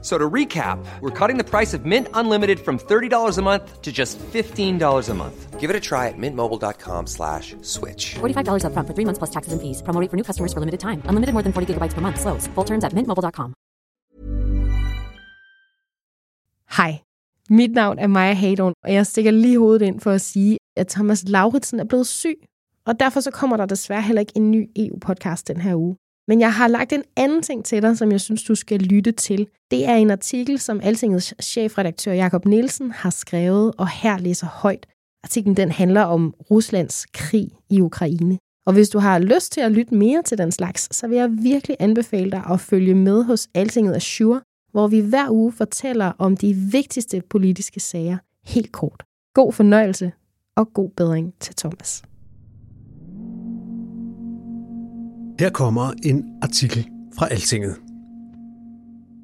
So to recap, we're cutting the price of Mint Unlimited from $30 a month to just $15 a month. Give it a try at mintmobile.com slash switch. $45 upfront for three months plus taxes and fees. Promo rate for new customers for limited time. Unlimited more than 40 gigabytes per month. Slows. Full terms at mintmobile.com. Hej, mit navn er Maja Hadon, og jeg stikker lige hovedet ind for at sige, at Thomas Lauritsen er blevet syg. Og derfor så kommer der desværre heller ikke en ny EU-podcast den her uge. Men jeg har lagt en anden ting til dig, som jeg synes, du skal lytte til. Det er en artikel, som Altingets chefredaktør Jakob Nielsen har skrevet, og her læser højt. Artiklen den handler om Ruslands krig i Ukraine. Og hvis du har lyst til at lytte mere til den slags, så vil jeg virkelig anbefale dig at følge med hos Altinget Azure, hvor vi hver uge fortæller om de vigtigste politiske sager helt kort. God fornøjelse og god bedring til Thomas. Her kommer en artikel fra Altinget.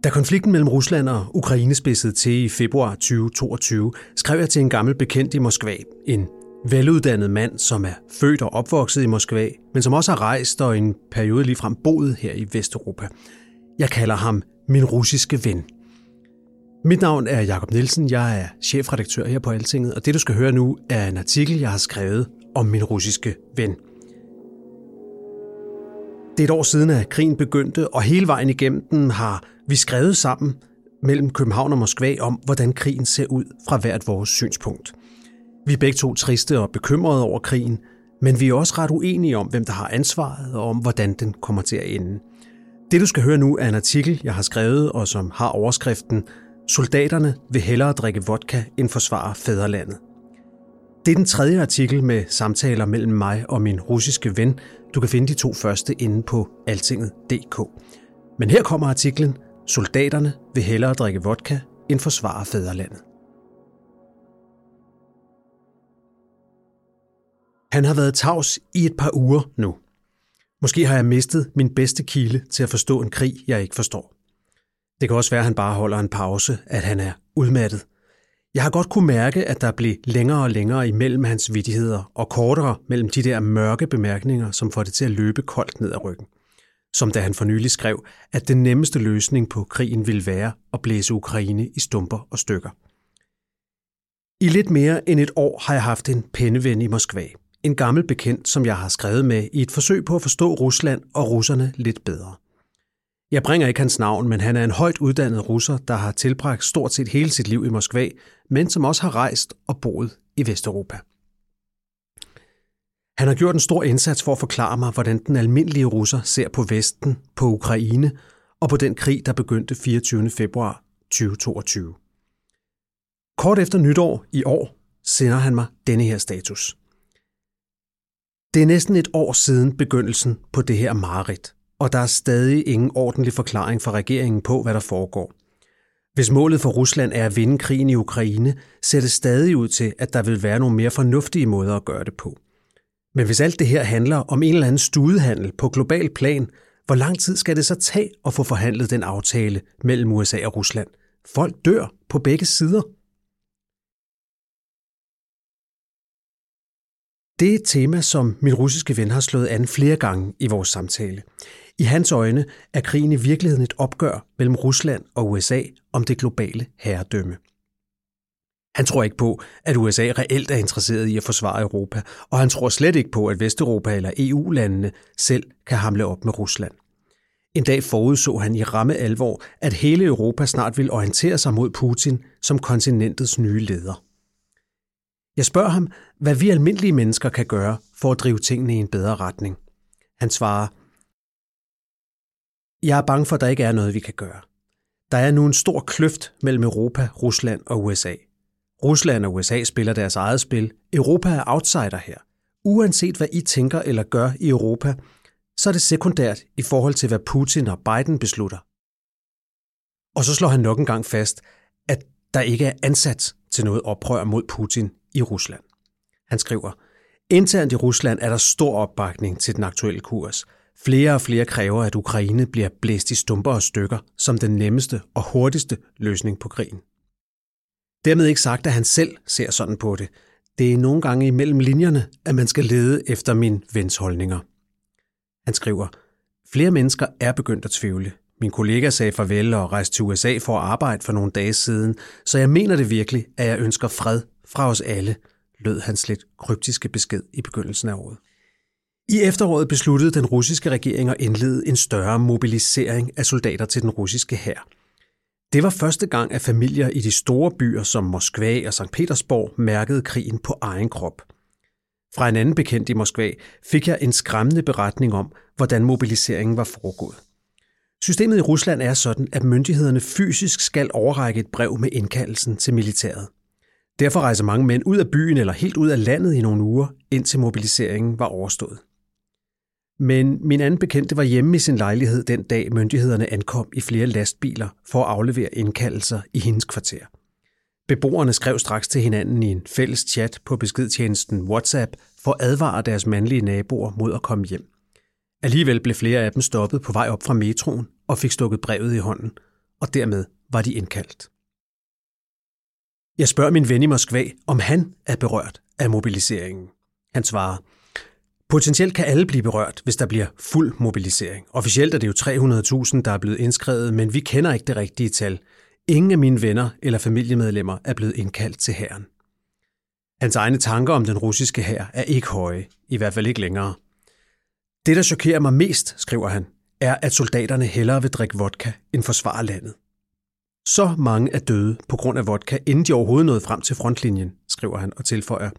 Da konflikten mellem Rusland og Ukraine spidsede til i februar 2022, skrev jeg til en gammel bekendt i Moskva, en veluddannet mand, som er født og opvokset i Moskva, men som også har rejst og en periode ligefrem boet her i Vesteuropa. Jeg kalder ham min russiske ven. Mit navn er Jakob Nielsen, jeg er chefredaktør her på Altinget, og det du skal høre nu er en artikel, jeg har skrevet om min russiske ven. Det er et år siden, at krigen begyndte, og hele vejen igennem den har vi skrevet sammen mellem København og Moskva om, hvordan krigen ser ud fra hvert vores synspunkt. Vi er begge to triste og bekymrede over krigen, men vi er også ret uenige om, hvem der har ansvaret og om, hvordan den kommer til at ende. Det du skal høre nu er en artikel, jeg har skrevet, og som har overskriften Soldaterne vil hellere drikke vodka end forsvare fædrelandet. Det er den tredje artikel med samtaler mellem mig og min russiske ven. Du kan finde de to første inde på altinget.dk. Men her kommer artiklen Soldaterne vil hellere drikke vodka end forsvare fædrelandet. Han har været tavs i et par uger nu. Måske har jeg mistet min bedste kilde til at forstå en krig, jeg ikke forstår. Det kan også være, at han bare holder en pause, at han er udmattet. Jeg har godt kunne mærke, at der blev længere og længere imellem hans vidigheder, og kortere mellem de der mørke bemærkninger, som får det til at løbe koldt ned ad ryggen. Som da han for nylig skrev, at den nemmeste løsning på krigen ville være at blæse Ukraine i stumper og stykker. I lidt mere end et år har jeg haft en penneven i Moskva. En gammel bekendt, som jeg har skrevet med i et forsøg på at forstå Rusland og russerne lidt bedre. Jeg bringer ikke hans navn, men han er en højt uddannet russer, der har tilbragt stort set hele sit liv i Moskva, men som også har rejst og boet i Vesteuropa. Han har gjort en stor indsats for at forklare mig, hvordan den almindelige russer ser på Vesten, på Ukraine og på den krig, der begyndte 24. februar 2022. Kort efter nytår i år sender han mig denne her status. Det er næsten et år siden begyndelsen på det her mareridt og der er stadig ingen ordentlig forklaring fra regeringen på, hvad der foregår. Hvis målet for Rusland er at vinde krigen i Ukraine, ser det stadig ud til, at der vil være nogle mere fornuftige måder at gøre det på. Men hvis alt det her handler om en eller anden studehandel på global plan, hvor lang tid skal det så tage at få forhandlet den aftale mellem USA og Rusland? Folk dør på begge sider. Det er et tema, som min russiske ven har slået an flere gange i vores samtale. I hans øjne er krigen i virkeligheden et opgør mellem Rusland og USA om det globale herredømme. Han tror ikke på, at USA reelt er interesseret i at forsvare Europa, og han tror slet ikke på, at Vesteuropa eller EU-landene selv kan hamle op med Rusland. En dag forudså han i ramme alvor, at hele Europa snart vil orientere sig mod Putin som kontinentets nye leder. Jeg spørger ham, hvad vi almindelige mennesker kan gøre for at drive tingene i en bedre retning. Han svarer, jeg er bange for, at der ikke er noget, vi kan gøre. Der er nu en stor kløft mellem Europa, Rusland og USA. Rusland og USA spiller deres eget spil. Europa er outsider her. Uanset hvad I tænker eller gør i Europa, så er det sekundært i forhold til, hvad Putin og Biden beslutter. Og så slår han nok en gang fast, at der ikke er ansat til noget oprør mod Putin i Rusland. Han skriver, Internt i Rusland er der stor opbakning til den aktuelle kurs. Flere og flere kræver, at Ukraine bliver blæst i stumper og stykker som den nemmeste og hurtigste løsning på krigen. Dermed ikke sagt, at han selv ser sådan på det. Det er nogle gange imellem linjerne, at man skal lede efter min vens holdninger. Han skriver, Flere mennesker er begyndt at tvivle. Min kollega sagde farvel og rejste til USA for at arbejde for nogle dage siden, så jeg mener det virkelig, at jeg ønsker fred fra os alle, lød hans lidt kryptiske besked i begyndelsen af året. I efteråret besluttede den russiske regering at indlede en større mobilisering af soldater til den russiske hær. Det var første gang, at familier i de store byer som Moskva og St. Petersborg mærkede krigen på egen krop. Fra en anden bekendt i Moskva fik jeg en skræmmende beretning om, hvordan mobiliseringen var foregået. Systemet i Rusland er sådan, at myndighederne fysisk skal overrække et brev med indkaldelsen til militæret. Derfor rejser mange mænd ud af byen eller helt ud af landet i nogle uger, indtil mobiliseringen var overstået. Men min anden bekendte var hjemme i sin lejlighed den dag, myndighederne ankom i flere lastbiler for at aflevere indkaldelser i hendes kvarter. Beboerne skrev straks til hinanden i en fælles chat på beskedtjenesten WhatsApp for at advare deres mandlige naboer mod at komme hjem. Alligevel blev flere af dem stoppet på vej op fra metroen og fik stukket brevet i hånden, og dermed var de indkaldt. Jeg spørger min ven i Moskva, om han er berørt af mobiliseringen. Han svarer, Potentielt kan alle blive berørt, hvis der bliver fuld mobilisering. Officielt er det jo 300.000, der er blevet indskrevet, men vi kender ikke det rigtige tal. Ingen af mine venner eller familiemedlemmer er blevet indkaldt til hæren. Hans egne tanker om den russiske hær er ikke høje, i hvert fald ikke længere. Det, der chokerer mig mest, skriver han, er, at soldaterne hellere vil drikke vodka end forsvare landet. Så mange er døde på grund af vodka, inden de overhovedet nåede frem til frontlinjen, skriver han og tilføjer,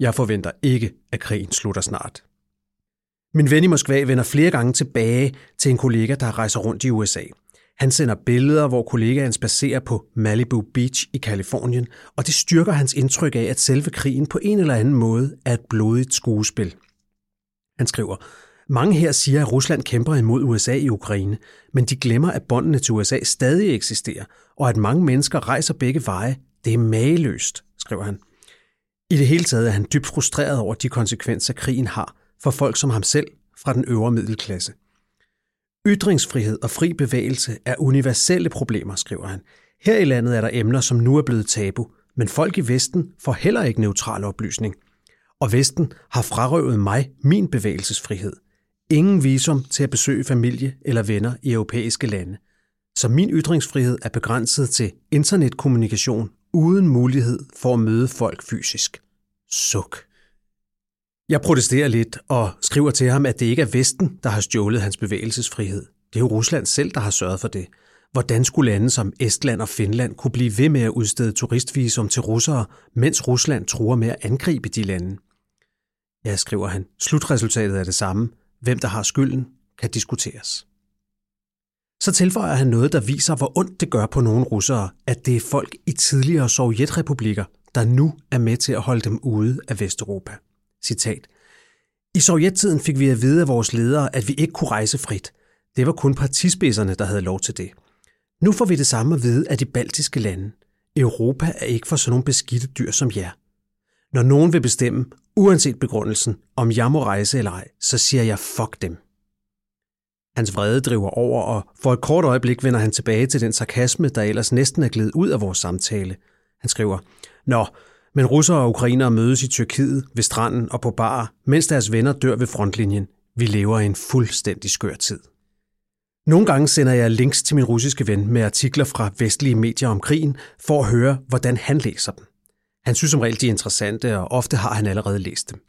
jeg forventer ikke, at krigen slutter snart. Min ven i Moskva vender flere gange tilbage til en kollega, der rejser rundt i USA. Han sender billeder, hvor kollegaen spacerer på Malibu Beach i Kalifornien, og det styrker hans indtryk af, at selve krigen på en eller anden måde er et blodigt skuespil. Han skriver, mange her siger, at Rusland kæmper imod USA i Ukraine, men de glemmer, at båndene til USA stadig eksisterer, og at mange mennesker rejser begge veje. Det er mageløst, skriver han. I det hele taget er han dybt frustreret over de konsekvenser, krigen har for folk som ham selv fra den øvre middelklasse. Ytringsfrihed og fri bevægelse er universelle problemer, skriver han. Her i landet er der emner, som nu er blevet tabu, men folk i Vesten får heller ikke neutral oplysning. Og Vesten har frarøvet mig min bevægelsesfrihed. Ingen visum til at besøge familie eller venner i europæiske lande. Så min ytringsfrihed er begrænset til internetkommunikation uden mulighed for at møde folk fysisk. Suk. Jeg protesterer lidt og skriver til ham, at det ikke er Vesten, der har stjålet hans bevægelsesfrihed. Det er jo Rusland selv, der har sørget for det. Hvordan skulle lande som Estland og Finland kunne blive ved med at udstede turistvisum til russere, mens Rusland truer med at angribe de lande? Ja, skriver han. Slutresultatet er det samme. Hvem der har skylden, kan diskuteres. Så tilføjer han noget, der viser, hvor ondt det gør på nogle russere, at det er folk i tidligere sovjetrepublikker, der nu er med til at holde dem ude af Vesteuropa. Citat. I sovjettiden fik vi at vide af vores ledere, at vi ikke kunne rejse frit. Det var kun partispidserne, der havde lov til det. Nu får vi det samme at vide af de baltiske lande. Europa er ikke for sådan nogle beskidte dyr som jer. Når nogen vil bestemme, uanset begrundelsen, om jeg må rejse eller ej, så siger jeg fuck dem. Hans vrede driver over, og for et kort øjeblik vender han tilbage til den sarkasme, der ellers næsten er glædet ud af vores samtale. Han skriver, Nå, men russere og ukrainere mødes i Tyrkiet, ved stranden og på bar, mens deres venner dør ved frontlinjen. Vi lever i en fuldstændig skør tid. Nogle gange sender jeg links til min russiske ven med artikler fra vestlige medier om krigen, for at høre, hvordan han læser dem. Han synes som regel, de er interessante, og ofte har han allerede læst dem.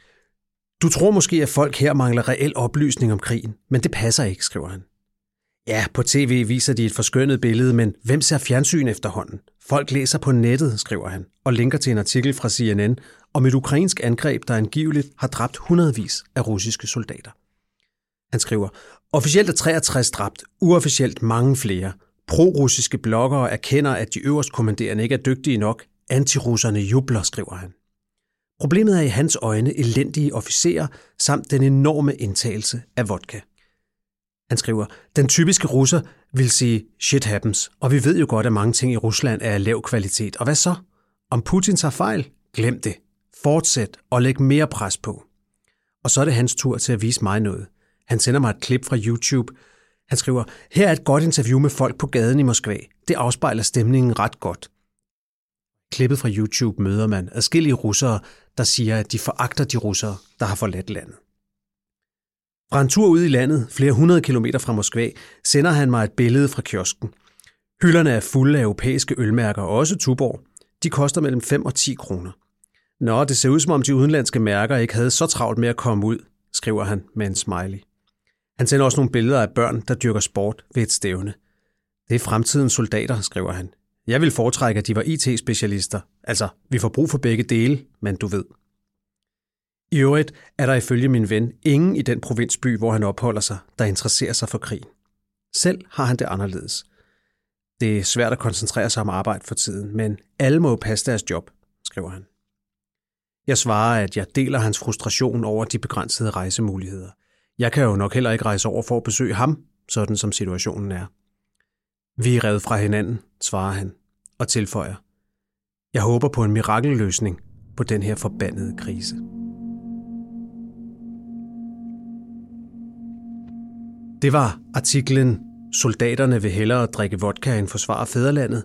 Du tror måske, at folk her mangler reel oplysning om krigen, men det passer ikke, skriver han. Ja, på tv viser de et forskønnet billede, men hvem ser fjernsyn efterhånden? Folk læser på nettet, skriver han, og linker til en artikel fra CNN om et ukrainsk angreb, der angiveligt har dræbt hundredvis af russiske soldater. Han skriver, officielt er 63 dræbt, uofficielt mange flere. Pro-russiske bloggere erkender, at de øverst kommanderende ikke er dygtige nok. Antirusserne jubler, skriver han. Problemet er i hans øjne elendige officerer samt den enorme indtagelse af vodka. Han skriver, den typiske russer vil sige, shit happens, og vi ved jo godt, at mange ting i Rusland er af lav kvalitet. Og hvad så? Om Putin tager fejl? Glem det. Fortsæt og læg mere pres på. Og så er det hans tur til at vise mig noget. Han sender mig et klip fra YouTube. Han skriver, her er et godt interview med folk på gaden i Moskva. Det afspejler stemningen ret godt. Klippet fra YouTube møder man adskillige russere, der siger, at de foragter de russere, der har forladt landet. Fra en tur ud i landet, flere hundrede kilometer fra Moskva, sender han mig et billede fra kiosken. Hylderne er fulde af europæiske ølmærker, også Tuborg. De koster mellem 5 og 10 kroner. Nå, det ser ud som om de udenlandske mærker ikke havde så travlt med at komme ud, skriver han med en smiley. Han sender også nogle billeder af børn, der dyrker sport ved et stævne. Det er fremtidens soldater, skriver han. Jeg vil foretrække, at de var IT-specialister. Altså, vi får brug for begge dele, men du ved. I øvrigt er der ifølge min ven ingen i den provinsby, hvor han opholder sig, der interesserer sig for krigen. Selv har han det anderledes. Det er svært at koncentrere sig om arbejde for tiden, men alle må jo passe deres job, skriver han. Jeg svarer, at jeg deler hans frustration over de begrænsede rejsemuligheder. Jeg kan jo nok heller ikke rejse over for at besøge ham, sådan som situationen er. Vi er revet fra hinanden, svarer han, og tilføjer. Jeg håber på en mirakelløsning på den her forbandede krise. Det var artiklen Soldaterne vil hellere drikke vodka end forsvare fædrelandet.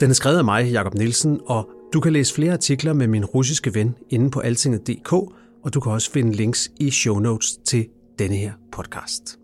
Den er skrevet af mig, Jakob Nielsen, og du kan læse flere artikler med min russiske ven inde på altinget.dk, og du kan også finde links i show notes til denne her podcast.